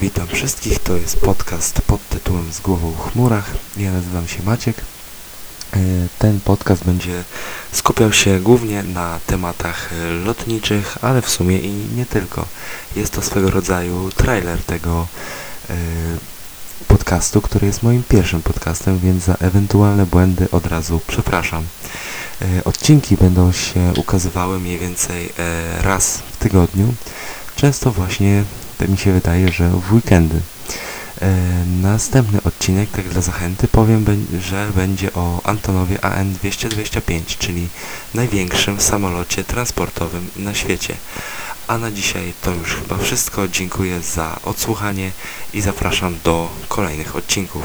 Witam wszystkich, to jest podcast pod tytułem Z głową w chmurach. Ja nazywam się Maciek. E, Ten podcast będzie skupiał się głównie na tematach e, lotniczych, ale w sumie i nie tylko. Jest to swego rodzaju trailer tego e, podcastu, który jest moim pierwszym podcastem, więc za ewentualne błędy od razu przepraszam. Odcinki będą się ukazywały mniej więcej raz w tygodniu. Często właśnie, tak mi się wydaje, że w weekendy. E, Następny odcinek, tak dla zachęty, powiem, że będzie o Antonowie AN-225, czyli największym samolocie transportowym na świecie. A na dzisiaj to już chyba wszystko. Dziękuję za odsłuchanie i zapraszam do kolejnych odcinków.